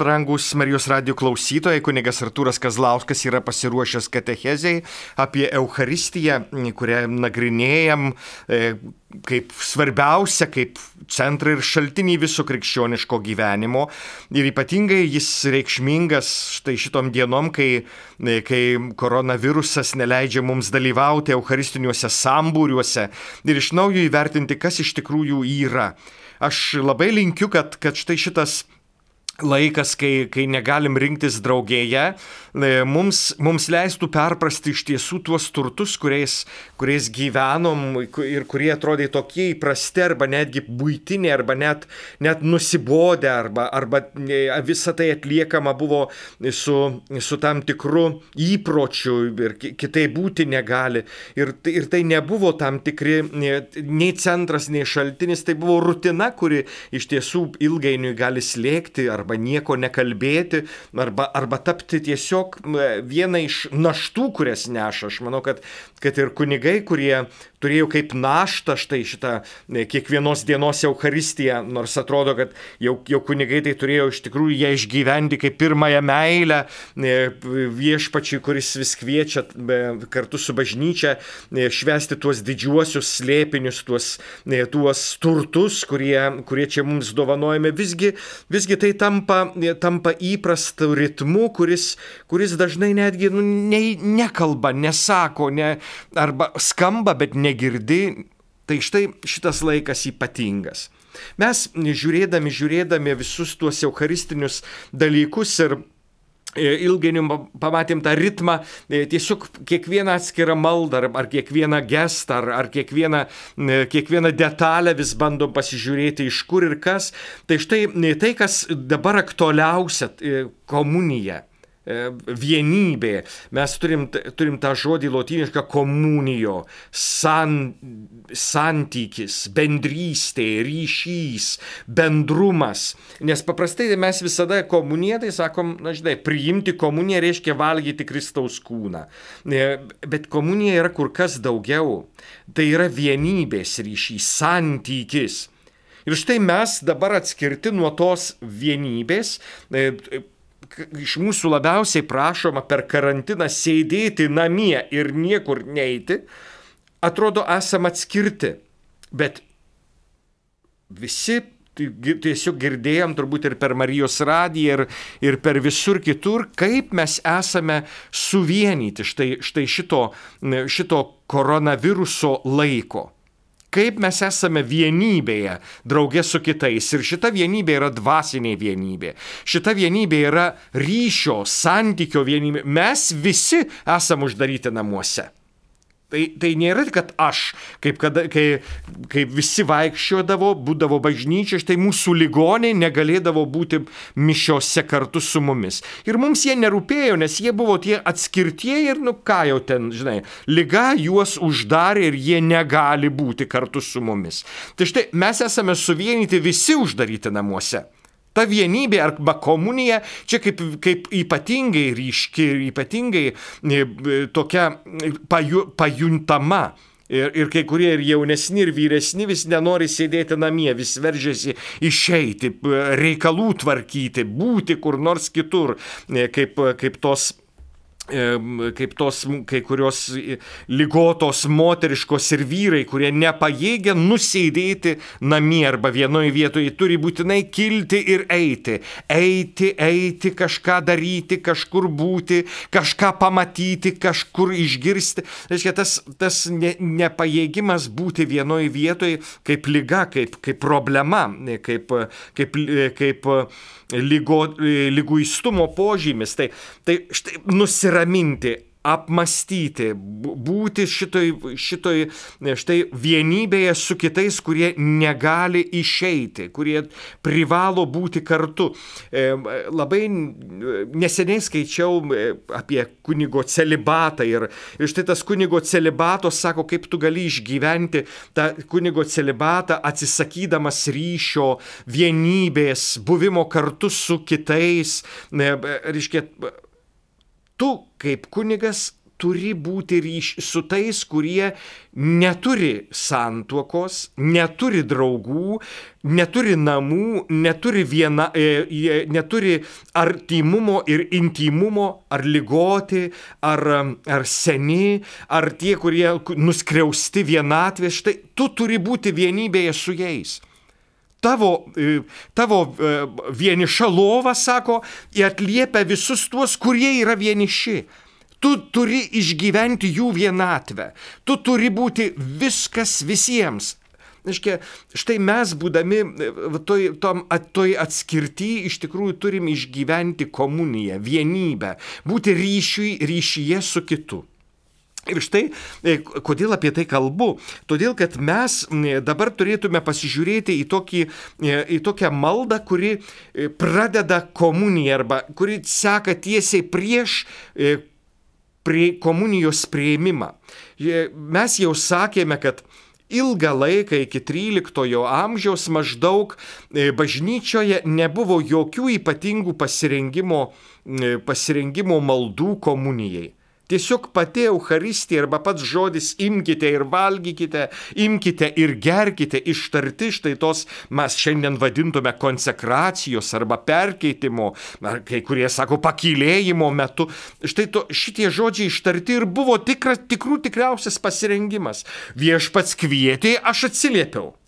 Brangus Marijos radio klausytojai, kunigas Artūras Kazlauskas yra pasiruošęs katecheziai apie Eucharistiją, kurią nagrinėjam e, kaip svarbiausia, kaip centrą ir šaltinį viso krikščioniško gyvenimo. Ir ypatingai jis reikšmingas štai šitom dienom, kai, e, kai koronavirusas neleidžia mums dalyvauti Eucharistiniuose sambūriuose ir iš naujo įvertinti, kas iš tikrųjų yra. Aš labai linkiu, kad, kad štai šitas laikas, kai, kai negalim rinktis draugėje, mums, mums leistų perprasti iš tiesų tuos turtus, kuriais, kuriais gyvenom ir kurie atrodė tokie įprasti arba netgi būtiniai, arba net, net nusibodę, arba, arba e, visa tai atliekama buvo su, su tam tikru įpročiu ir kitai būti negali. Ir, ir tai nebuvo tam tikri nei centras, nei šaltinis, tai buvo rutina, kuri iš tiesų ilgainiui gali slėgti arba nieko nekalbėti, arba, arba tapti tiesiog viena iš naštų, kurias neša. Aš manau, kad, kad ir kunigai, kurie turėjo kaip naštą štai šitą e, kiekvienos dienos Eucharistiją, nors atrodo, kad jau, jau kunigai tai turėjo iš tikrųjų ją išgyventi kaip pirmąją meilę e, viešpačiui, kuris vis kviečia kartu su bažnyčia e, švesti tuos didžiuosius slėpinius, tuos, tuos turtus, kurie, kurie čia mums dovanojame. Visgi, visgi tai tampa, tampa įprastu ritmu, kuris, kuris dažnai netgi nu, ne, nekalba, nesako, ne, arba skamba, bet ne negirdi, tai štai šitas laikas ypatingas. Mes žiūrėdami, žiūrėdami visus tuos eucharistinius dalykus ir e, ilgainiui pamatėm tą ritmą, e, tiesiog kiekvieną atskirą maldą, ar kiekvieną gestą, ar, ar kiekvieną, e, kiekvieną detalę vis bandom pasižiūrėti, iš kur ir kas. Tai štai tai, kas dabar aktualiausia - komunija. E, vienybė. Mes turim, turim tą žodį lotynišką komunijo, san, santykis, bendrystė, ryšys, bendrumas. Nes paprastai mes visada komuniją, tai sakom, na žinai, priimti komuniją reiškia valgyti Kristaus kūną. E, bet komunija yra kur kas daugiau. Tai yra vienybės ryšys, santykis. Ir štai mes dabar atskirti nuo tos vienybės, e, iš mūsų labiausiai prašoma per karantiną sėdėti namie ir niekur neiti, atrodo esam atskirti. Bet visi tiesiog girdėjom turbūt ir per Marijos radiją ir, ir per visur kitur, kaip mes esame suvienyti štai, štai šito, šito koronaviruso laiko kaip mes esame vienybėje draugė su kitais. Ir šita vienybė yra dvasinė vienybė. Šita vienybė yra ryšio, santykio vienybė. Mes visi esame uždaryti namuose. Tai, tai nėra, kad aš, kaip, kada, kai, kai visi vaikščiodavo, būdavo bažnyčia, štai mūsų ligoniai negalėdavo būti mišiose kartu su mumis. Ir mums jie nerūpėjo, nes jie buvo tie atskirtieji ir, nu ką jau ten, žinai, lyga juos uždarė ir jie negali būti kartu su mumis. Tai štai mes esame suvienyti visi uždaryti namuose. Ta vienybė arba komunija čia kaip, kaip ypatingai ryški ir ypatingai e, tokia paju, pajuntama. Ir, ir kai kurie ir jaunesni, ir vyresni vis nenori sėdėti namie, vis veržiasi išeiti, reikalų tvarkyti, būti kur nors kitur, e, kaip, kaip tos kaip tos kai kurios lygotos moteriškos ir vyrai, kurie nepajėgia nusėdėti namie arba vienoje vietoje, turi būtinai kilti ir eiti. Eiti, eiti, kažką daryti, kažkur būti, kažką pamatyti, kažkur išgirsti. Reiškia, tas, tas ne, nepajėgimas būti vienoje vietoje kaip lyga, kaip, kaip problema, kaip, kaip, kaip lygo, lyguistumo požymis. Tai, tai štai nusiraminti, apmastyti, būti šitoj, šitoj štai vienybėje su kitais, kurie negali išeiti, kurie privalo būti kartu. E, labai neseniai skaičiau e, apie kunigo celibatą ir, ir štai tas kunigo celibatos sako, kaip tu gali išgyventi tą kunigo celibatą atsisakydamas ryšio, vienybės, buvimo kartu su kitais. E, reiškia, tu kaip kunigas turi būti ryš su tais, kurie neturi santuokos, neturi draugų, neturi namų, neturi, viena, e, neturi artimumo ir intimumo, ar lygoti, ar, ar seni, ar tie, kurie nuskriausti vienatvės. Štai tu turi būti vienybėje su jais tavo, e, tavo e, vieniša lova, sako, atliepia visus tuos, kurie yra vieniši. Tu turi išgyventi jų vienatvę. Tu turi būti viskas visiems. Reiškia, štai mes būdami toj, tom, toj atskirti iš tikrųjų turim išgyventi komuniją, vienybę, būti ryšiui, ryšyje su kitu. Ir štai, e, kodėl apie tai kalbu? Todėl, kad mes dabar turėtume pasižiūrėti į, tokį, e, į tokią maldą, kuri e, pradeda komuniją arba kuri seka tiesiai prieš prie komunijos prieimimą. Mes jau sakėme, kad ilgą laiką iki 13 amžiaus maždaug bažnyčioje nebuvo jokių ypatingų pasirengimo, pasirengimo maldų komunijai. Tiesiog pati Euharistija arba pats žodis imkite ir valgykite, imkite ir gerkite ištarti štai tos mes šiandien vadintume konsekracijos arba perkeitimo, ar kai kurie sako pakilėjimo metu. Štai to, šitie žodžiai ištarti ir buvo tikra, tikrų tikriausias pasirengimas. Viešpats kvietė, aš atsiliepiau.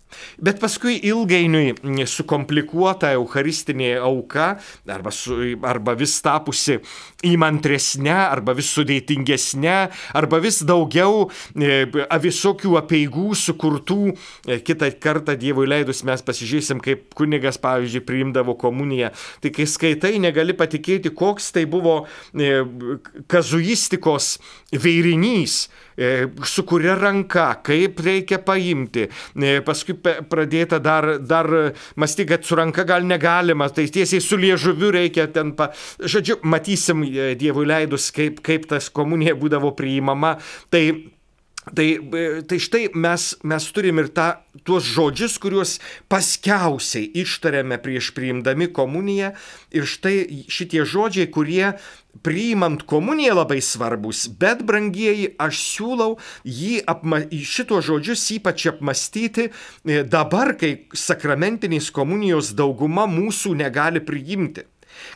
Bet paskui ilgainiui sukomplikuota eucharistinė auka arba, su, arba vis tapusi įmantresnė, arba vis sudėtingesnė, arba vis daugiau e, visokių apieigų sukurtų. E, kitą kartą Dievui leidus mes pasižiūrėsim, kaip kunigas, pavyzdžiui, priimdavo komuniją. Tai kai skaitai, negali patikėti, koks tai buvo e, kazuistikos veirinys su kuria ranka, kaip reikia paimti. E, paskui pradėta dar, dar mąstyti, kad su ranka gal negalima, tai tiesiai su liežuviu reikia ten, pa... žodžiu, matysim e, Dievui leidus, kaip, kaip tas komunija būdavo priimama. Tai Tai, tai štai mes, mes turim ir tą, tuos žodžius, kuriuos paskiausiai ištariame prieš priimdami komuniją. Ir štai šitie žodžiai, kurie priimant komuniją labai svarbus, bet brangieji, aš siūlau jį apma, šitos žodžius ypač apmastyti e, dabar, kai sakramentinės komunijos dauguma mūsų negali priimti.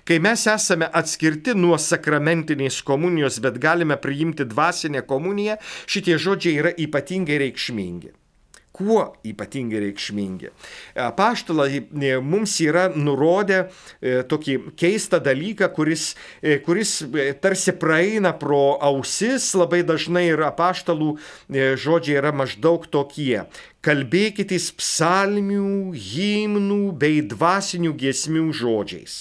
Kai mes esame atskirti nuo sakramentinės komunijos, bet galime priimti dvasinę komuniją, šitie žodžiai yra ypatingai reikšmingi kuo ypatingai reikšmingi. Paštalai e, mums yra nurodę e, tokį keistą dalyką, kuris, e, kuris tarsi praeina pro ausis labai dažnai ir apaštalų žodžiai yra maždaug tokie. Kalbėkitės psalmių, himnų bei dvasinių giesmių žodžiais.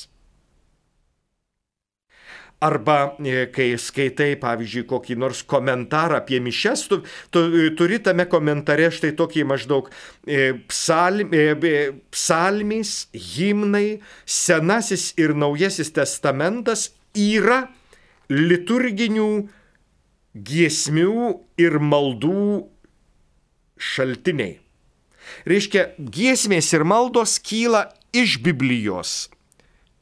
Arba e, kai skaitai, pavyzdžiui, kokį nors komentarą apie mišes, tu, tu turi tame komentare štai tokį maždaug e, psalm, e, psalmys, himnai, senasis ir naujasis testamentas yra liturginių giesmių ir maldų šaltiniai. Reiškia, giesmės ir maldos kyla iš Biblijos,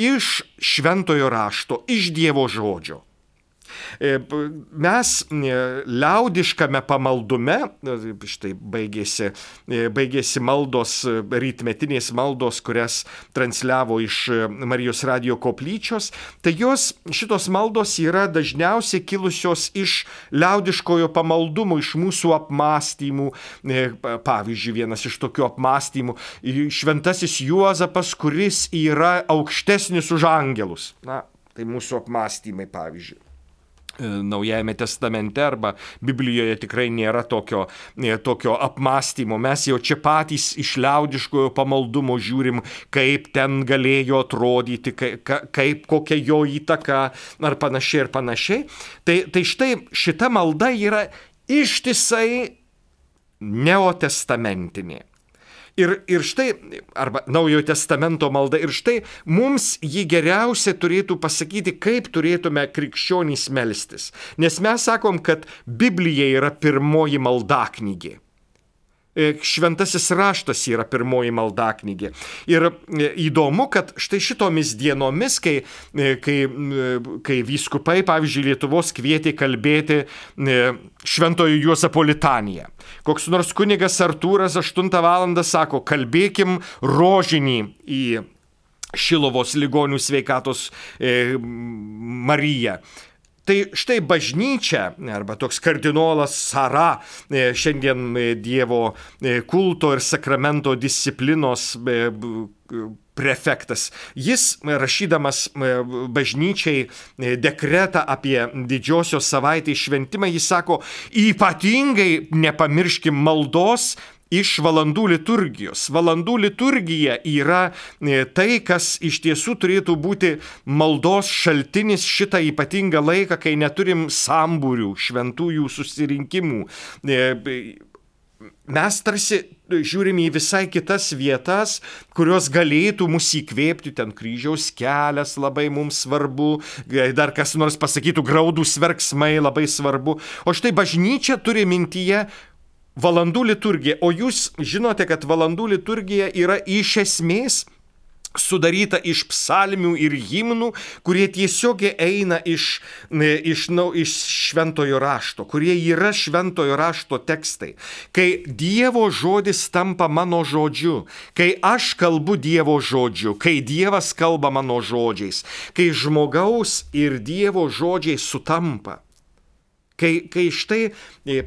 iš šventojo rašto, iš Dievo žodžio. E, mes e, liaudiškame pamaldume, e, štai baigėsi, baigėsi maldos, rytmetinės maldos, kurias transliavo iš Marijos radio koplyčios, tai jos šitos maldos yra dažniausiai kilusios iš liaudiškojo pamaldumo, iš mūsų apmąstymų. Pavyzdžiui, vienas iš tokių apmąstymų - šventasis Juozapas, kuris yra aukštesnis už angelus. Na, tai mūsų apmąstymai, pavyzdžiui. E, Naujajame testamente arba Biblijoje tikrai nėra tokio, e, tokio apmąstymo. Mes jau čia patys iš liaudiškojo pamaldumo žiūrim, kaip ten galėjo atrodyti, kaip, kokia jo įtaka ar panašiai ir panašiai. Tai, tai štai šita malda yra ištisai neotestamentinė. Ir, ir štai, arba Naujojo testamento malda, ir štai mums jį geriausia turėtų pasakyti, kaip turėtume krikščionys melstis. Nes mes sakom, kad Biblija yra pirmoji maldaknygė. E, šventasis raštas yra pirmoji maldaknygė. Ir e, įdomu, kad štai šitomis dienomis, kai, e, kai, kai vyskupai, pavyzdžiui, Lietuvos kvietė kalbėti šventojo Juozapo litaniją. Koks nors kunigas Artūras 8 val. sako, kalbėkim rožinį į Šilovos ligonių sveikatos e, Mariją. Tai štai bažnyčia arba toks kardinolas Sara, e, šiandien e, Dievo e, kulto ir sakramento disciplinos prefektas. Jis, rašydamas bažnyčiai dekretą apie didžiosios savaitės šventimą, jis sako, ypatingai nepamirškim maldos iš valandų liturgijos. Valandų liturgija yra e, tai, kas iš tiesų turėtų būti maldos šaltinis šitą ypatingą laiką, kai neturim sambūrių, šventųjų susirinkimų. E, mes tarsi žiūrim į visai kitas vietas, kurios galėtų mus įkvėpti, ten kryžiaus kelias labai mums svarbu, dar kas nors pasakytų graudus verksmai labai svarbu. O štai bažnyčia turi mintyje valandų liturgija. O jūs žinote, kad valandų liturgija yra iš esmės sudaryta iš psalmių ir himnų, kurie tiesiog eina iš, iš, na, iš šventojo rašto, kurie yra šventojo rašto tekstai. Kai Dievo žodis tampa mano žodžiu, kai aš kalbu Dievo žodžiu, kai Dievas kalba mano žodžiais, kai žmogaus ir Dievo žodžiai sutampa. Kai, kai štai e,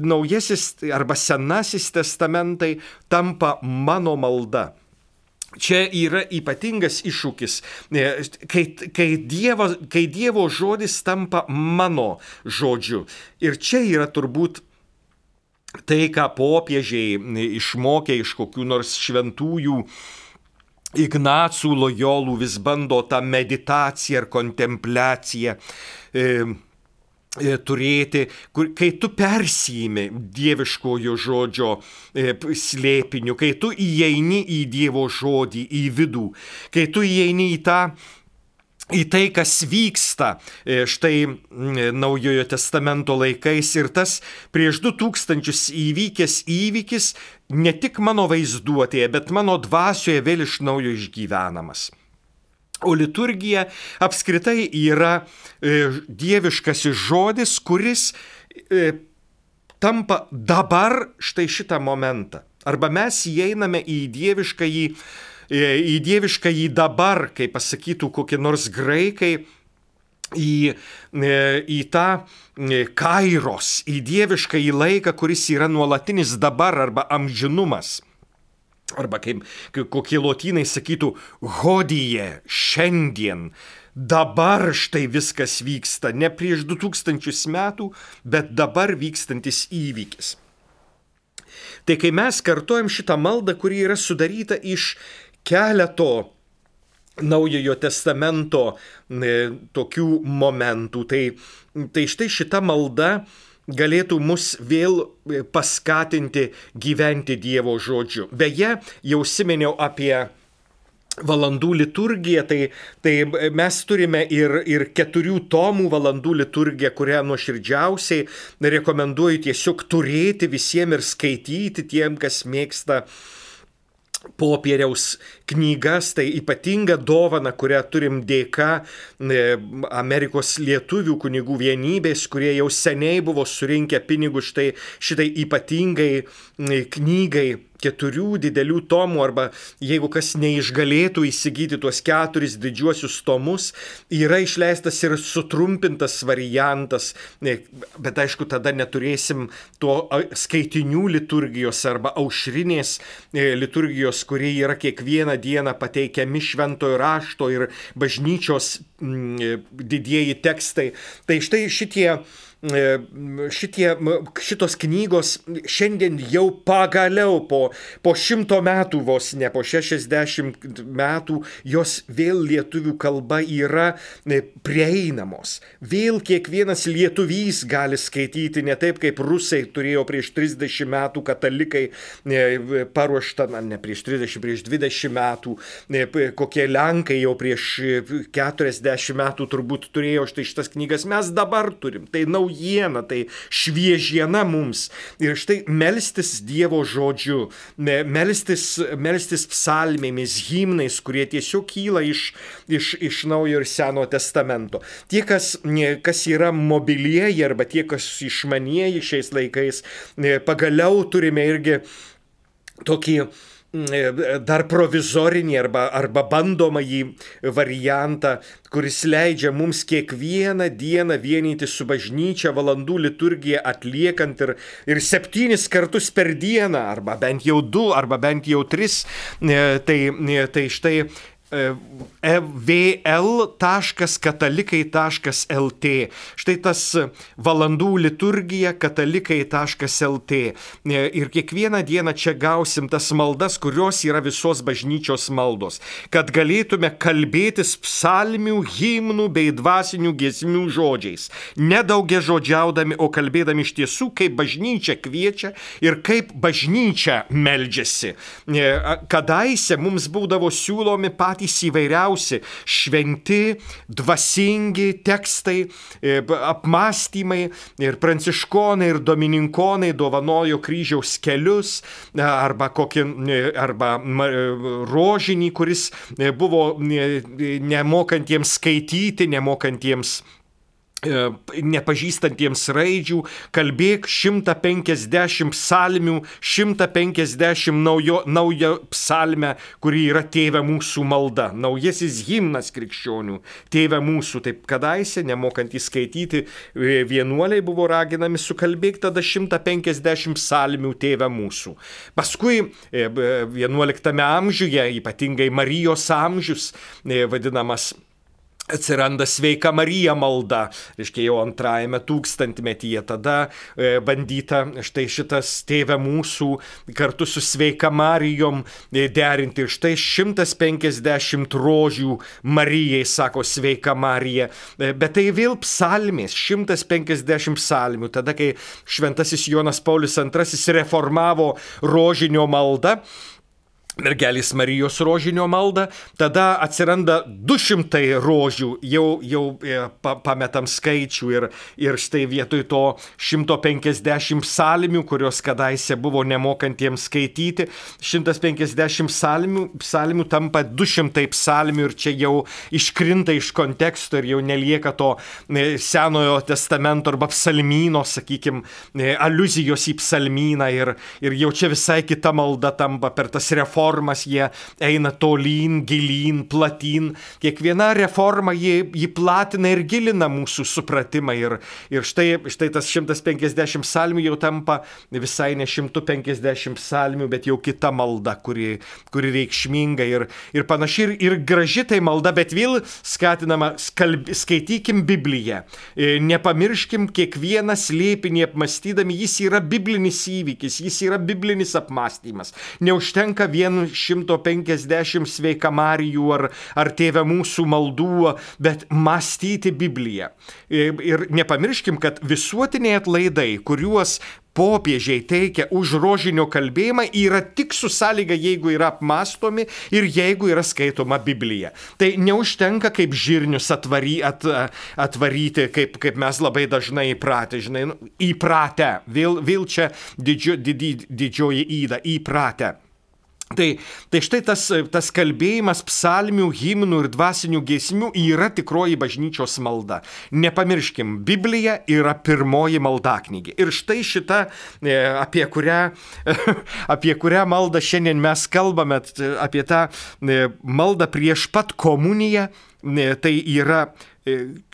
naujasis arba senasis testamentai tampa mano malda. Čia yra ypatingas iššūkis, e, kai, kai, dievo, kai Dievo žodis tampa mano žodžiu. Ir čia yra turbūt tai, ką popiežiai išmokė iš kokių nors šventųjų Ignacų lojolų vis bando tą meditaciją ir kontempliaciją. E, E, turėti, kur, kai tu persijimi dieviškojo žodžio e, slėpiniu, kai tu įeini į Dievo žodį, į vidų, kai tu įeini į tą į tai, kas vyksta e, štai naujojo testamento laikais ir tas prieš du tūkstančius įvykęs įvykis ne tik mano vaizduotėje, bet mano dvasioje vėl iš naujo išgyvenamas. O liturgija apskritai yra e, dieviškasis žodis, kuris e, tampa dabar štai šitą momentą. Arba mes įeiname į dieviškąjį, e, į dieviškąjį dabar, kaip pasakytų kokie nors graikai, į, į tą kairos, į dieviškąjį laiką, kuris yra nuolatinis dabar arba amžinumas. Arba kaip, kokie lotynai sakytų, hodyje, šiandien, dabar štai viskas vyksta, ne prieš 2000 metų, bet dabar vykstantis įvykis. Tai kai mes kartojam šitą maldą, kuri yra sudaryta iš keleto Naujojo testamento e, tokių momentų, tai, tai štai šita malda galėtų mus vėl e, paskatinti gyventi Dievo žodžiu. Beje, jau simeniau apie valandų liturgiją, tai, tai mes turime ir, ir keturių tomų valandų liturgiją, kurią nuoširdžiausiai rekomenduoju tiesiog turėti visiems ir skaityti tiem, kas mėgsta popieriaus knygas, tai ypatinga dovana, kurią turim dėka e, Amerikos lietuvių kunigų vienybės, kurie jau seniai buvo surinkę pinigų štai šitai ypatingai e, knygai keturių didelių tomų arba jeigu kas neišgalėtų įsigyti tuos keturis didžiuosius tomus, yra išleistas ir sutrumpintas variantas, bet aišku, tada neturėsim to skaitinių liturgijos arba aušrinės e, liturgijos, kurie yra kiekvieną dieną pateikiami šventojo rašto ir bažnyčios e, didieji tekstai. Tai štai šitie šitie, šitos knygos šiandien jau pagaliau po, po šimto metų vos ne po šešiasdešimt metų jos vėl lietuvių kalba yra e, prieinamos. Vėl kiekvienas lietuvys gali skaityti ne taip kaip rusai turėjo prieš 30 metų katalikai e, paruoštą, na ne prieš 30, prieš 20 metų, kokie lenkai jau prieš 40 metų turbūt turėjo štai šitas knygas, mes dabar turim. Tai nauja naujiena, tai šviežiena mums. Ir štai melstis Dievo žodžiu, melstis, melstis psalmėmis, himnais, kurie tiesiog kyla iš, iš, iš naujo ir seno testamento. Tie, kas, kas yra mobilieji arba tie, kas išmanieji šiais laikais, pagaliau turime irgi tokį dar provizorinį arba, arba bandomąjį variantą, kuris leidžia mums kiekvieną dieną vienyti su bažnyčia valandų liturgiją atliekant ir, ir septynis kartus per dieną, arba bent jau du, arba bent jau tris. Tai, tai štai vl.katalikai.lt. Štai tas valandų liturgija katalikai.lt. Ir kiekvieną dieną čia gausim tas maldas, kurios yra visos bažnyčios maldos. Kad galėtume kalbėtis psalmių, himnų bei dvasinių giesmių žodžiais. Nedaugia žodžiaudami, o kalbėdami iš tiesų, kaip bažnyčia kviečia ir kaip bažnyčia meldžiasi. Kadaise mums būdavo siūlomi patys patys įvairiausi šventi, dvasingi tekstai, e, apmąstymai ir pranciškonai ir domininkonai dovanojo kryžiaus kelius e, arba, kokį, e, arba rožinį, kuris buvo nemokantiems skaityti, nemokantiems nepažįstantiems raidžių, kalbėk 150 psalmių, 150 naujo, naujo psalmę, kuri yra tėvė mūsų malda, naujasis himnas krikščionių, tėvė mūsų, taip kadaise, nemokantys skaityti, e, vienuoliai buvo raginami sukalbėk tada 150 psalmių tėvė mūsų. Paskui 11 e, amžiuje, ypatingai Marijos amžius, vadinamas atsiranda sveika Marija malda, reiškia jau antrajame tūkstantmetyje, tada e, bandyta štai šitas tėvė mūsų kartu su sveika Marijom e, derinti. Ir štai 150 rožių Marijai, sako sveika Marija, e, bet tai vėl psalmės, 150 psalmių, tada kai šventasis Jonas Paulius II reformavo rožinio maldą, mergelės Marijos rožinio maldą, tada atsiranda 200 rožių, jau, jau e, pa, pametam skaičių ir, ir štai vietoj to 150 psalmių, kurios kadaise buvo nemokantiems skaityti, 150 psalmių, psalmių tampa 200 psalmių ir čia jau iškrinta iš konteksto ir jau nelieka to e, senojo testamento arba psalmyno, sakykime, aluzijos į psalmyną ir, ir jau čia visai kita malda tampa per tas reformas reformas jie eina tolyn, gilyn, platyn. Kiekviena reforma jį, jį platina ir gilina mūsų supratimą. Ir, ir štai, štai tas 150 psalmių jau tampa visai ne 150 psalmių, bet jau kita malda, kuri, kuri reikšminga ir, ir panaši ir, ir graži tai malda, bet vėl skatinama skalb, skaitykim Bibliją. E, nepamirškim kiekvieną slėpinį apmastydami, jis yra biblinis įvykis, jis yra biblinis apmąstymas. Neužtenka vien vien 150 sveikamarijų ar, ar tėvę mūsų maldų, bet mąstyti Bibliją. Ir nepamirškim, kad visuotiniai atlaidai, kuriuos popiežiai teikia už rožinio kalbėjimą yra tik su sąlyga, jeigu yra apmastomi ir jeigu yra skaitoma Biblija. Tai neužtenka kaip žirnius atvary, at, atvaryti, kaip, kaip mes labai dažnai įpratę, žinai, nu, įpratę, vėl, vėl čia didžio, didį, didžioji įda, įpratę. Tai, tai štai tas, tas kalbėjimas psalmių, himnų ir dvasinių giesmių yra tikroji bažnyčios malda. Nepamirškim, Biblija yra pirmoji maldaknygė. Ir štai šita, e, apie kurią, apie kurią maldą šiandien mes kalbame, apie tą e, maldą prieš pat komuniją, e, tai yra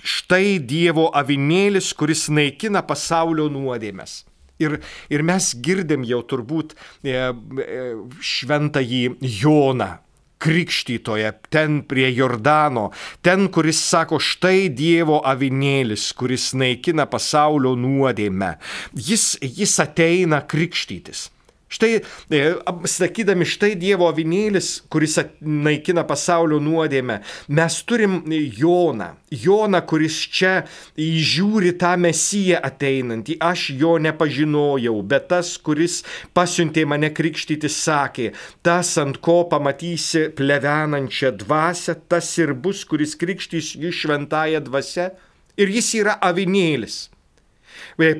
štai Dievo avinėlis, kuris naikina pasaulio nuodėmės. Ir, ir mes girdim jau turbūt e, e, šventąjį Joną, krikštytoje, ten prie Jordano, ten, kuris sako, štai Dievo avinėlis, kuris naikina pasaulio nuodėmę. Jis, jis ateina krikštytis. Štai, e, sakydami, štai Dievo avinėlis, kuris naikina pasaulio nuodėmę, mes turim Joną. Joną, kuris čia įžiūri tą mesiją ateinantį. Aš jo nepažinojau, bet tas, kuris pasiuntė mane krikštyti, sakė, tas ant ko pamatysi plevenančią dvasę, tas ir bus, kuris krikštys jų šventąją dvasę. Ir jis yra avinėlis.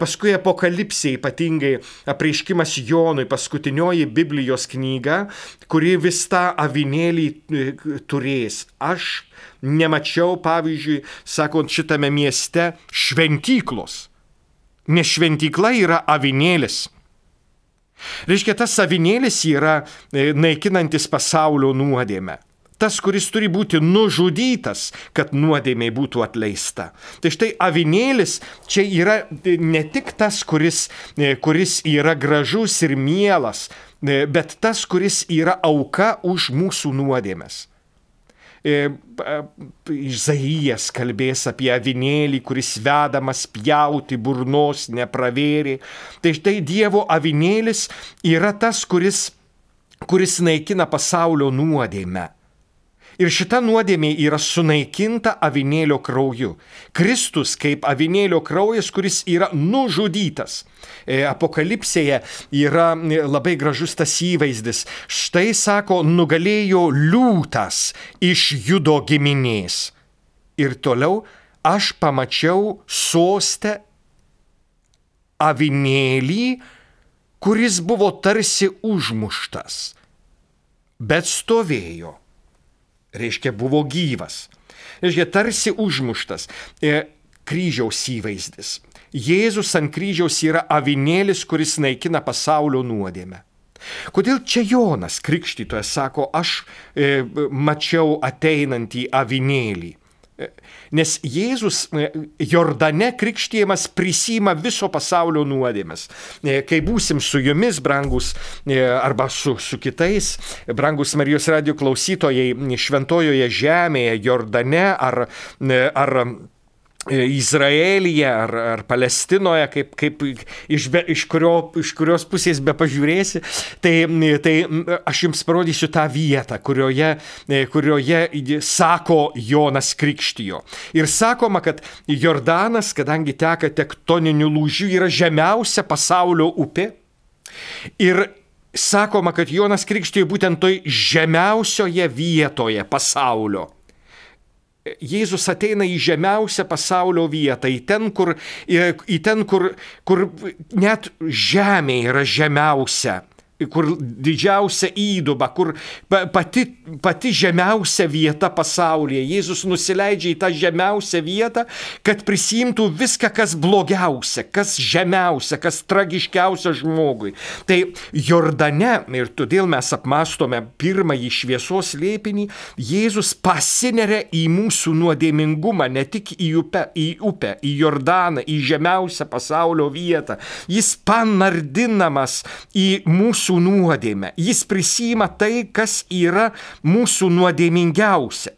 Paskui apokalipsė, ypatingai apreiškimas Jonui, paskutinioji Biblijos knyga, kuri vis tą avinėlį e, turės. Aš nemačiau, pavyzdžiui, sakant, šitame mieste šventyklos. Nes šventykla yra avinėlis. Reiškia, tas avinėlis yra e, naikinantis pasaulio nuodėmę tas, kuris turi būti nužudytas, kad nuodėmiai būtų atleista. Tai štai avinėlis čia yra ne tik tas, kuris, e, kuris yra gražus ir mielas, e, bet tas, kuris yra auka už mūsų nuodėmes. E, Izaijas kalbės apie avinėlį, kuris vedamas pjauti burnos nepravėrė. Tai štai Dievo avinėlis yra tas, kuris, kuris naikina pasaulio nuodėmę. Ir šita nuodėmė yra sunaikinta avinėlio krauju. Kristus kaip avinėlio kraujas, kuris yra nužudytas. E, apokalipsėje yra e, labai gražus tas įvaizdis. Štai sako, nugalėjo liūtas iš judo giminės. Ir toliau aš pamačiau sostę avinėlį, kuris buvo tarsi užmuštas, bet stovėjo reiškia buvo gyvas. Reiškia, tarsi užmuštas. E, kryžiaus įvaizdis. Jėzus ant kryžiaus yra avinėlis, kuris naikina pasaulio nuodėmę. Kodėl čia Jonas Krikštytojas sako, aš e, mačiau ateinantį avinėlį? Nes Jėzus e, Jordane krikštėjimas prisima viso pasaulio nuodėmes. E, kai būsim su jumis, brangus, e, arba su, su kitais, brangus Marijos radio klausytojai šventojoje žemėje, Jordane ar, ar Izraelyje ar, ar Palestinoje, kaip, kaip iš, be, iš, kurio, iš kurios pusės be pažiūrėsi, tai, tai aš jums parodysiu tą vietą, kurioje, e, kurioje sako Jonas Krikštijo. Ir sakoma, kad Jordanas, kadangi teka tektoninių lūžių, yra žemiausia pasaulio upė. Ir sakoma, kad Jonas Krikštijo būtent toj žemiausioje vietoje pasaulio. Jėzus ateina į žemiausią pasaulio vietą, į ten, kur, į ten, kur, kur net žemė yra žemiausia kur didžiausia įduba, kur pati, pati žemiausia vieta pasaulyje. Jėzus nusileidžia į tą žemiausią vietą, kad prisimtų viską, kas blogiausia, kas žemiausia, kas tragiškiausia žmogui. Tai Jordane, ir todėl mes apmastome pirmąjį šviesos lėpinį, Jėzus pasineria į mūsų nuodėmingumą, ne tik į upę, į, upę, į Jordaną, į žemiausią pasaulio vietą. Jis panardinamas į mūsų mūsų nuodėmę. Jis prisima tai, kas yra mūsų nuodėmingiausia.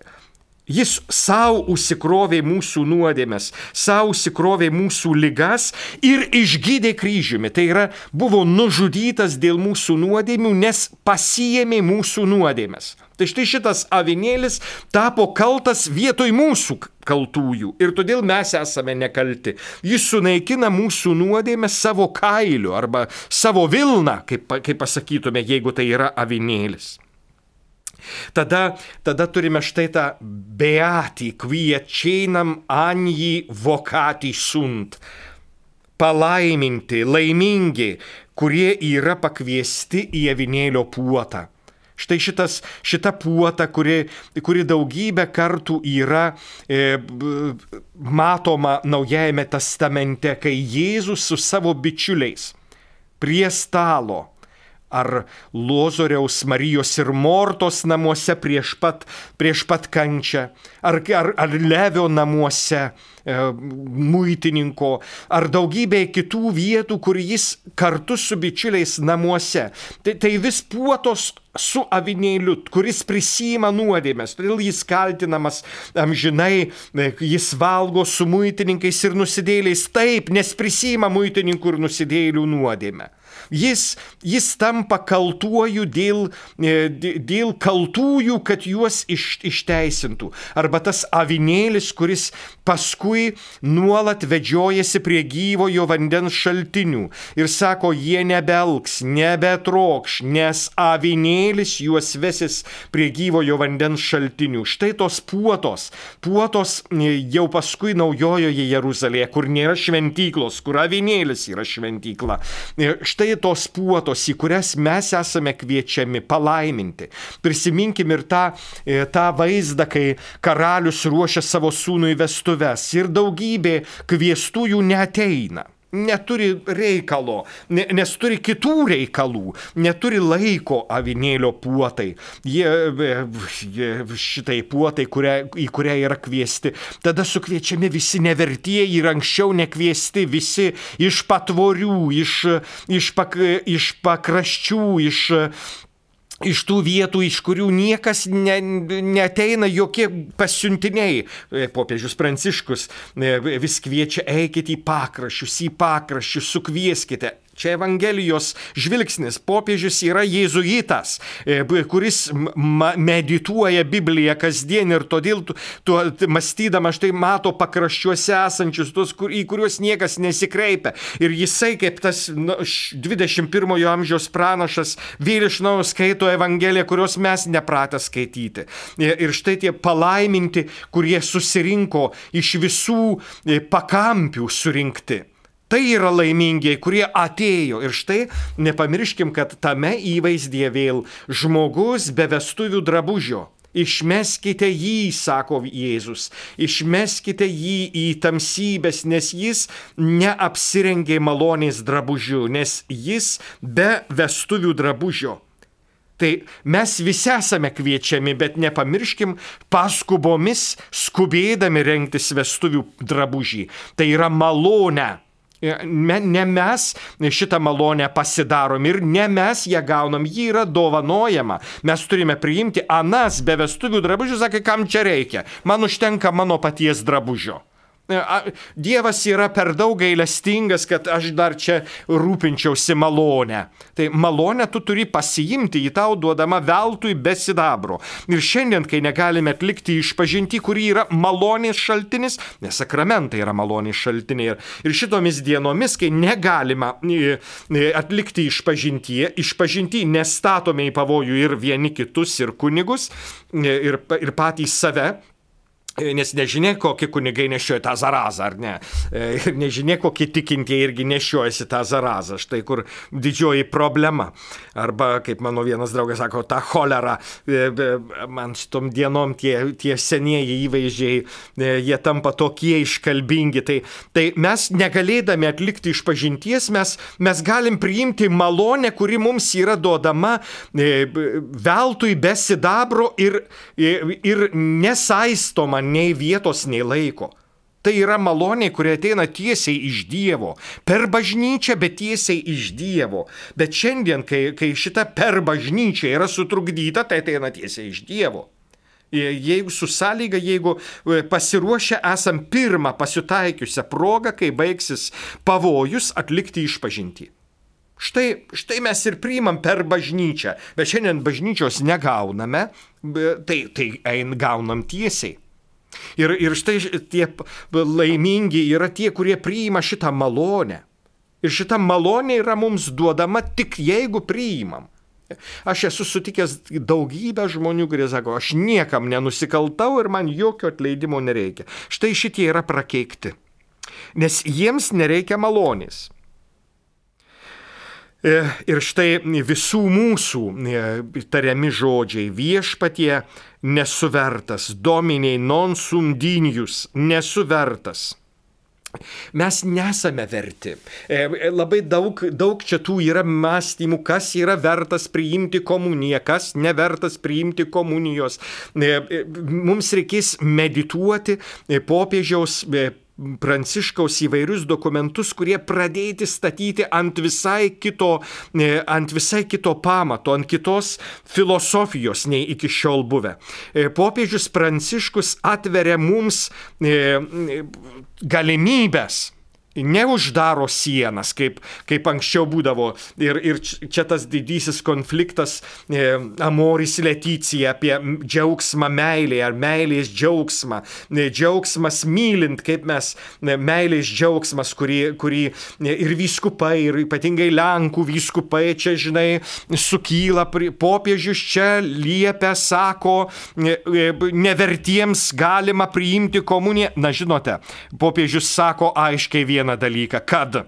Jis savo užsikrovė mūsų nuodėmės, savo užsikrovė mūsų lygas ir išgydė kryžiumi. Tai yra, buvo nužudytas dėl mūsų nuodėmių, nes pasijėmė mūsų nuodėmės. Tai štai šitas avinėlis tapo kaltas vietoj mūsų kaltųjų ir todėl mes esame nekalti. Jis sunaikina mūsų nuodėmę savo kailiu arba savo vilną, kaip, kaip pasakytume, jeigu tai yra avinėlis. Tada, tada turime štai tą beatį, kviečianam anjį vokatį sunt. Palaiminti, laimingi, kurie yra pakviesti į avinėlio puotą. Štai šitas, šita puota, kuri, kuri daugybę kartų yra e, matoma Naujajame testamente, kai Jėzus su savo bičiuliais prie stalo ar Lozoriaus Marijos ir Mortos namuose prieš pat, prieš pat kančią, ar, ar, ar Levio namuose, e, muitininko, ar daugybė kitų vietų, kur jis kartu su bičiuliais namuose. Tai, tai vis puotos su avinėliu, kuris prisima nuodėmės, todėl jis kaltinamas amžinai, e, jis valgo su muitininkais ir nusidėliais taip, nes prisima muitininkų ir nusidėlių nuodėmę. Jis, jis tampa kaltuoju dėl, e, dėl kaltųjų, kad juos iš, išteisintų. Arba tas avinėlis, kuris paskui nuolat vedžiojasi prie gyvojo vandens šaltinių ir sako, jie nebelks, nebetrokš, nes avinėlis juos vesis prie gyvojo vandens šaltinių. Štai tos puotos, puotos e, jau paskui naujojoje Jeruzalėje, kur nėra šventyklos, kur avinėlis yra šventykla. E, štai tos puotos, į kurias mes esame kviečiami palaiminti. Prisiminkim ir tą, e, tą vaizdą, kai karalius ruošia savo sūnų į vestuves ir daugybė kviestųjų neteina neturi reikalo, nes turi kitų reikalų, neturi laiko avinėlio puotai. Jie, jie šitai puotai, kuria, į kurią yra kviesti. Tada sukviečiami visi nevertieji ir anksčiau nekviesti, visi iš patvorių, iš, iš, pak, iš pakraščių, iš iš tų vietų, iš kurių niekas ne, neteina jokie pasiuntiniai. E, popiežius Pranciškus e, vis kviečia eikite į pakraščius, į pakraščius, sukvieskite. Čia Evangelijos žvilgsnis. Popiežius yra jėzuitas, e, kuris medituoja Bibliją kasdien ir todėl tuo mąstydama štai mato pakraščiuose esančius, tuos, kur, į kuriuos niekas nesikreipia. Ir jisai kaip tas nu, 21-ojo amžiaus pranašas vėl iš naujo skaito Evangeliją, kurios mes nepratę skaityti. E, ir štai tie palaiminti, kurie susirinko iš visų e, pakampių surinkti. Tai yra laimingieji, kurie atėjo. Ir štai nepamirškim, kad tame įvaizdyje vėl žmogus be vestuvių drabužio. Išmeskite jį, sako Jėzus, išmeskite jį į tamsybės, nes jis neapsirengė malonės drabužių, nes jis be vestuvių drabužio. Tai mes visi esame kviečiami, bet nepamirškim paskubomis skubėdami rengtis vestuvių drabužį. Tai yra malonė Ne mes šitą malonę pasidarom ir ne mes ją gaunam, ji yra dovanojama. Mes turime priimti anas be vestuvių drabužių, sakė, kam čia reikia. Man užtenka mano paties drabužio. Dievas yra per daug gailestingas, kad aš dar čia rūpinčiausi malonę. Tai malonę tu turi pasiimti, į tau duodama veltui be sidabro. Ir šiandien, kai negalime atlikti išpažinti, kuri yra malonės šaltinis, nes sakramentai yra malonės šaltiniai. Ir šitomis dienomis, kai negalima atlikti išpažinti, išpažinti nestatome į pavojų ir vieni kitus, ir kunigus, ir, ir patys save, E, nes nežinia, kokie kunigai nešioja tą zarazą, ar ne. E, ir nežinia, kokie tikintieji irgi nešiojasi tą zarazą. Štai kur didžioji problema. Arba, kaip mano vienas draugas sako, ta cholera. E, man šitom dienom tie, tie senieji įvaizdžiai, jie tampa tokie iškalbingi. Tai, tai mes negalėdami atlikti išpažinties, mes, mes galim priimti malonę, kuri mums yra duodama veltui be sidabro ir, ir nesaistoma nei vietos, nei laiko. Tai yra malonė, kurie ateina tiesiai iš Dievo. Per bažnyčią, bet tiesiai iš Dievo. Bet šiandien, kai, kai šita per bažnyčia yra sutrukdyta, tai ateina tiesiai iš Dievo. Jeigu su sąlyga, jeigu e, pasiruošę esam pirmą pasitaikiusią progą, kai baigsis pavojus atlikti išpažinti. Štai, štai mes ir priimam per bažnyčią, bet šiandien bažnyčios negauname, tai, tai ein gaunam tiesiai. Ir, ir štai tie laimingi yra tie, kurie priima šitą malonę. Ir šita malonė yra mums duodama tik jeigu priimam. Aš esu sutikęs daugybę žmonių, kurie sako, aš niekam nenusikaltau ir man jokio atleidimo nereikia. Štai šitie yra prakeikti. Nes jiems nereikia malonės. E, ir štai visų mūsų e, tariami žodžiai viešpatie nesuvertas, dominiai non sumdinius, nesuvertas. Mes nesame verti. E, labai daug, daug čia tų yra mąstymų, kas yra vertas priimti komuniją, kas nevertas priimti komunijos. Mums reikės medituoti popiežiaus Pranciškaus įvairius dokumentus, kurie pradėti statyti ant visai kito, e, ant visai kito pamato, ant kitos filosofijos nei iki šiol buvę. E, popiežius Pranciškus atveria mums e, galimybės neuždaro sienas, kaip, kaip anksčiau būdavo. Ir, ir čia tas didysis konfliktas e, Amoris Leticija apie džiaugsmą meilėje ar meilės džiaugsmą. E, džiaugsmas mylint, kaip mes, e, meilės džiaugsmas, kurį, kurį e, ir vyskupai, ir ypatingai Lenkų vyskupai čia, žinai, sukyla, popiežius čia liepia, sako, e, e, nevertiems galima priimti komuniją. Na, žinote, popiežius sako aiškiai vieną vieną dalyką, kad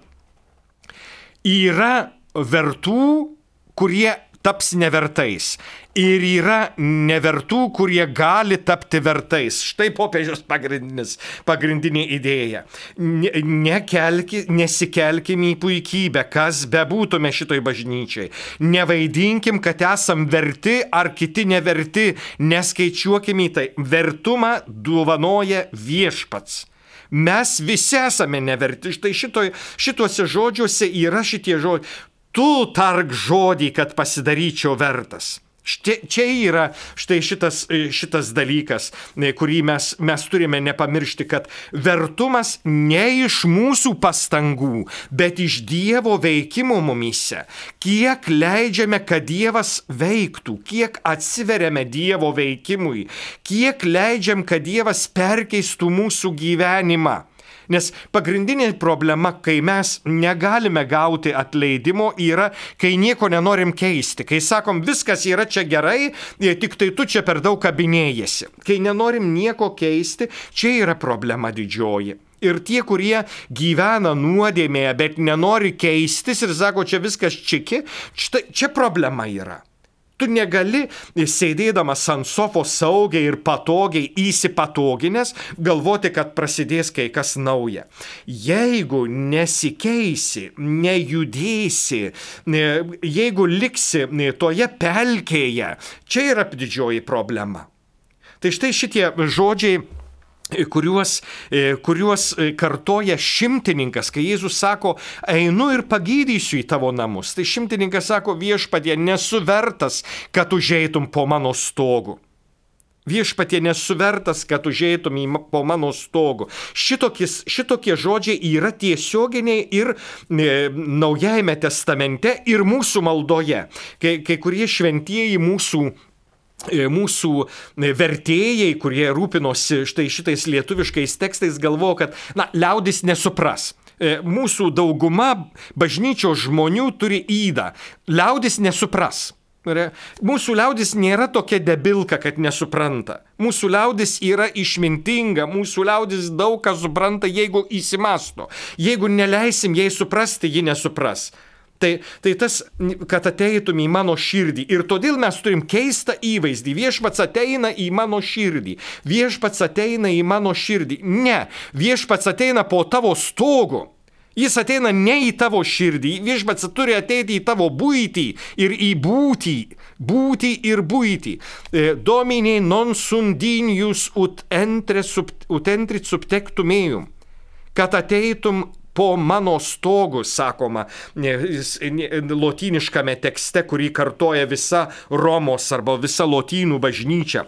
yra vertų, kurie taps nevertais. Ir yra nevertų, kurie gali tapti vertais. Štai popiežiaus pagrindinė idėja. Nekelki, nesikelkim į puikybę, kas bebūtume šitoj bažnyčiai. Nevaidinkim, kad esam verti ar kiti neverti, neskaičiuokim į tai. Vertumą duvanoja viešpats. Mes visi esame neverti. Štai šitoj, šituose žodžiuose yra šitie žodžiai. Tu tark žodį, kad pasidaryčiau vertas. Štai, čia yra štai šitas, šitas dalykas, kurį mes, mes turime nepamiršti, kad vertumas ne iš mūsų pastangų, bet iš Dievo veikimo mumise. Kiek leidžiame, kad Dievas veiktų, kiek atsiveriame Dievo veikimui, kiek leidžiam, kad Dievas perkeistų mūsų gyvenimą. Nes pagrindinė problema, kai mes negalime gauti atleidimo, yra, kai nieko nenorim keisti. Kai sakom, viskas yra čia gerai, tik tai tu čia per daug kabinėjasi. Kai nenorim nieko keisti, čia yra problema didžioji. Ir tie, kurie gyvena nuodėmėje, bet nenori keistis ir sako, čia viskas čiki, čia, čia problema yra. Tu negali sėdėdamas ant sofos saugiai ir patogiai įsipatoginės galvoti, kad prasidės kai kas nauja. Jeigu nesikeisi, nejudėsi, jeigu liksi toje pelkėje, čia yra didžioji problema. Tai štai šitie žodžiai kuriuos, kuriuos kartoja šimtininkas, kai Jėzus sako, einu ir pagydysiu į tavo namus. Tai šimtininkas sako, viešpatie, nesu vertas, kad užeitum po mano stogu. Viešpatie nesuvertas, kad užeitum į, po mano stogu. Šitokis, šitokie žodžiai yra tiesioginiai ir e, Naujajame testamente, ir mūsų maldoje. Kai, kai kurie šventieji mūsų mūsų e, vertėjai, kurie rūpinosi štai šitais lietuviškais tekstais, galvoja, kad, na, liaudis nesupras. E, mūsų dauguma bažnyčios žmonių turi įdą. Liaudis nesupras. Mūsų liaudis nėra tokia debilka, kad nesupranta. Mūsų liaudis yra išmintinga, mūsų liaudis daug ką supranta, jeigu įsimasto. Jeigu neleisim jai suprasti, ji nesupras. Tai, tai tas, kad ateitum į mano širdį. Ir todėl mes turim keistą įvaizdį. Viešpats ateina į mano širdį. Viešpats ateina į mano širdį. Ne, viešpats ateina po tavo stogu. Jis ateina ne į tavo širdį, viešpats turi ateiti į tavo būtį ir į būtį, būtį ir būtį. E, Dominiai non sundinius ut, entre, ut entrit subtektumėjum, kad ateitum po mano stogu, sakoma, lotyniškame tekste, kurį kartoja visa Romos arba visa lotynų bažnyčia.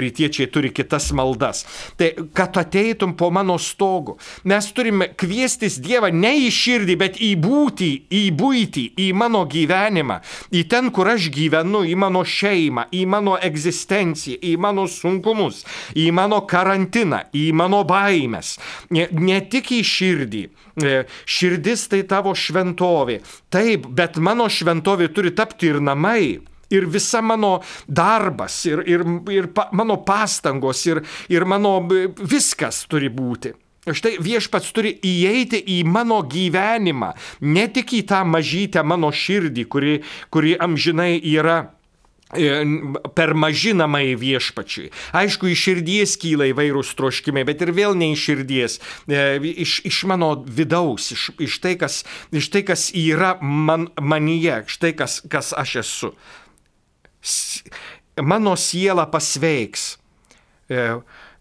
Rytiečiai turi kitas maldas. Tai kad ateitum po mano stogu. Mes turime kviestis Dievą ne į širdį, bet į būtį, į būtį, į mano gyvenimą, į ten, kur aš gyvenu, į mano šeimą, į mano egzistenciją, į mano sunkumus, į mano karantiną, į mano baimės. Ne, ne tik į širdį, širdis tai tavo šventovė. Taip, bet mano šventovė turi tapti ir namai. Ir visa mano darbas, ir, ir, ir pa, mano pastangos, ir, ir mano viskas turi būti. Štai viešpats turi įeiti į mano gyvenimą, ne tik į tą mažytę mano širdį, kuri, kuri amžinai yra E, per mažinamai viešpačiui. Aišku, iš širdies kyla įvairūs troškimai, bet ir vėl ne iš širdies, e, iš, iš mano vidaus, iš, iš, tai, kas, iš tai, kas yra man, manyje, štai kas, kas aš esu. Mano siela pasveiks. E,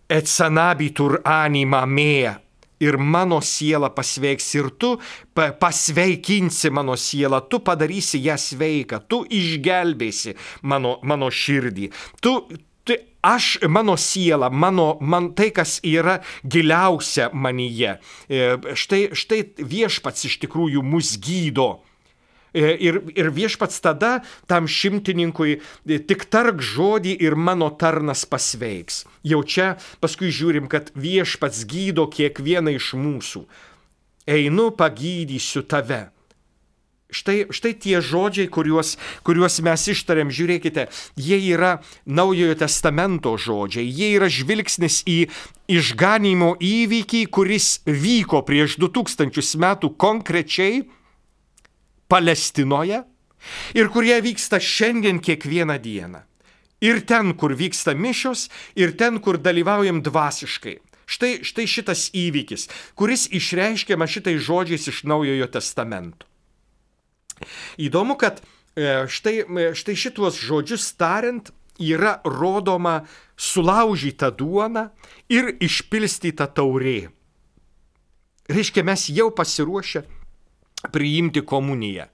et sanabitur anima mea ir mano siela pasveiks ir tu pasveikinsi mano sielą, tu padarysi ją sveiką, tu išgelbėsi mano, mano širdį, tu, aš, mano siela, mano, man tai, kas yra giliausia manyje. E, štai, štai viešpats iš tikrųjų mus gydo. E, ir, ir viešpats tada tam šimtininkui e, tik tark žodį ir mano tarnas pasveiks. Jau čia paskui žiūrim, kad viešpats gydo kiekvieną iš mūsų. Einu pagydysiu tave. Štai, štai tie žodžiai, kuriuos, kuriuos mes ištarėm, žiūrėkite, jie yra Naujojo testamento žodžiai, jie yra žvilgsnis į išganimo įvykį, kuris vyko prieš 2000 metų konkrečiai Palestinoje ir kurie vyksta šiandien kiekvieną dieną. Ir ten, kur vyksta mišios, ir ten, kur dalyvaujam dvasiškai. Štai, štai šitas įvykis, kuris išreiškiama šitais žodžiais iš Naujojo testamento. Įdomu, kad e, štai, e, štai šituos žodžius tariant yra rodoma sulaužyta duona ir išpilstyta taurė. Reiškia, mes jau pasiruošę priimti komuniją.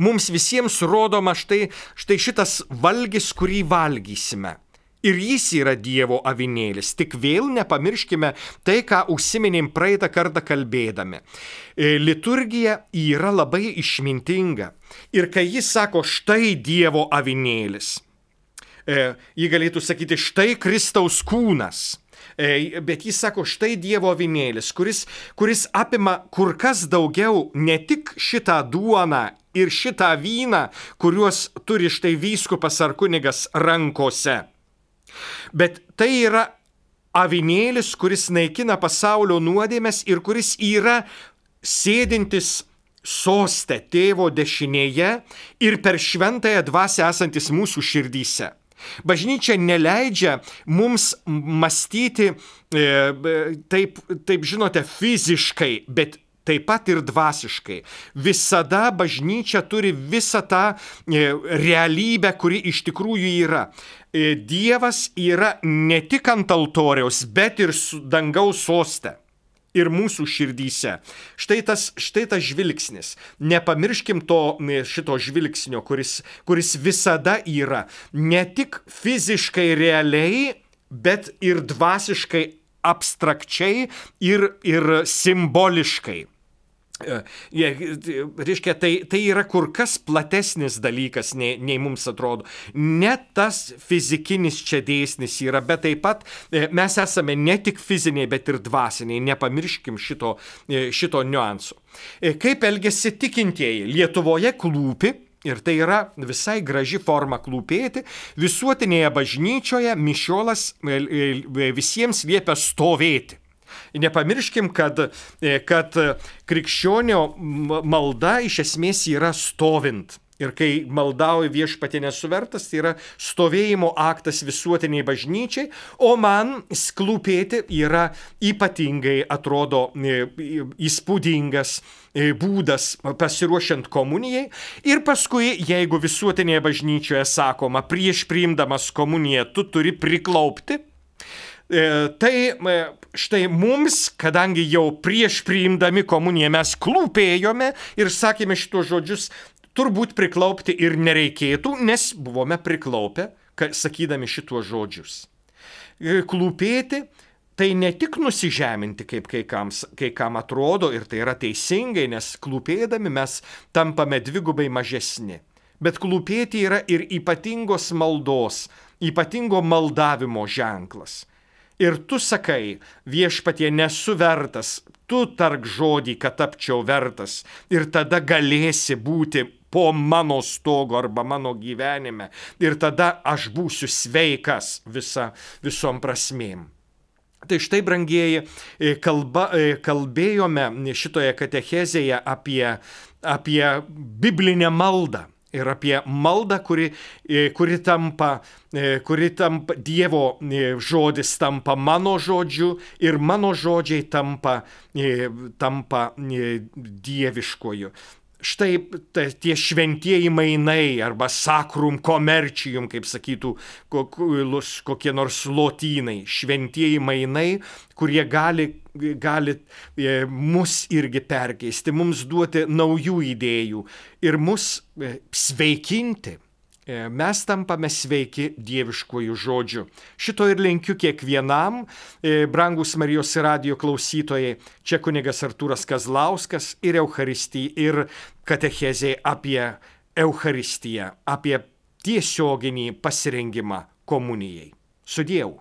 Mums visiems rodoma štai, štai šitas valgys, kurį valgysime. Ir jis yra Dievo avinėlis. Tik vėl nepamirškime tai, ką užsiminėm praeitą kartą kalbėdami. E, liturgija yra labai išmintinga. Ir kai jis sako, štai Dievo avinėlis, e, jį galėtų sakyti, štai Kristaus kūnas. E, bet jis sako, štai Dievo avinėlis, kuris, kuris apima kur kas daugiau ne tik šitą duoną ir šitą vyną, kuriuos turi štai vyskupas ar kunigas rankose Bet tai yra avinėlis, kuris naikina pasaulio nuodėmės ir kuris yra sėdintis sostė tėvo dešinėje ir per šventąją dvasę esantis mūsų širdyse. Bažnyčia neleidžia mums mąstyti e, taip, taip, žinote, fiziškai, bet taip pat ir dvasiškai. Visada bažnyčia turi visą tą e, realybę, kuri iš tikrųjų yra. E, Dievas yra ne tik ant altoriaus, bet ir dangaus sostė. Ir mūsų širdyse. Štai tas, štai tas žvilgsnis. Nepamirškim to šito žvilgsnio, kuris, kuris visada yra. Ne tik fiziškai realiai, bet ir dvasiškai abstrakčiai ir, ir simboliškai. Jie, reiškia, tai, tai yra kur kas platesnis dalykas, nei, nei mums atrodo. Ne tas fizikinis čia dėsnis yra, bet taip pat e, mes esame ne tik fiziniai, bet ir dvasiniai. Nepamirškim šito, e, šito niuanso. E, kaip elgesi tikintieji? Lietuvoje klūpi. Ir tai yra visai graži forma klūpėti. Visuotinėje bažnyčioje mišiolas visiems liepia stovėti. Nepamirškim, kad, e, kad krikščionio malda iš esmės yra stovint. Ir kai maldauju viešpatė nesuvertas, tai yra stovėjimo aktas visuotiniai bažnyčiai, o man sklūpėti yra ypatingai, atrodo, e, įspūdingas e, būdas pasiruošiant komunijai. Ir paskui, jeigu visuotinėje bažnyčioje sakoma, prieš priimdamas komuniją tu turi priklaupti, tai štai mums, kadangi jau prieš priimdami komuniją mes klūpėjome ir sakėme šitos žodžius, turbūt priklaupti ir nereikėtų, nes buvome priklaupę, sakydami šitos žodžius. E, klūpėti tai ne tik nusižeminti, kaip kai, kams, kai kam atrodo, ir tai yra teisingai, nes klūpėdami mes tampame dvigubai mažesni. Bet klūpėti yra ir ypatingos maldos, ypatingo maldavimo ženklas ir tu sakai, viešpatie nesu vertas, tu tark žodį, kad tapčiau vertas. Ir tada galėsi būti po mano stogo arba mano gyvenime. Ir tada aš būsiu sveikas visa, visom prasmėm. Tai štai, brangieji, e, kalba, e, kalbėjome šitoje katechezėje apie, apie biblinę maldą ir apie maldą, kuri, e, kuri, tampa, e, kuri tampa, Dievo e, žodis tampa mano žodžiu ir mano žodžiai tampa, tampa dieviškoju štai ta, tie šventieji mainai arba sakrum komercijum, kaip sakytų kokie nors lotynai, šventieji mainai, kurie gali, gali e, mus irgi perkeisti, mums duoti naujų idėjų ir mus e, sveikinti. E, mes tampame sveiki dieviškojų žodžių. Šito ir linkiu kiekvienam, e, brangus Marijos radio klausytojai, čia kunigas Artūras Kazlauskas ir Euharistija, ir katechezė apie Euharistiją, apie tiesioginį pasirengimą komunijai. Sudėjau.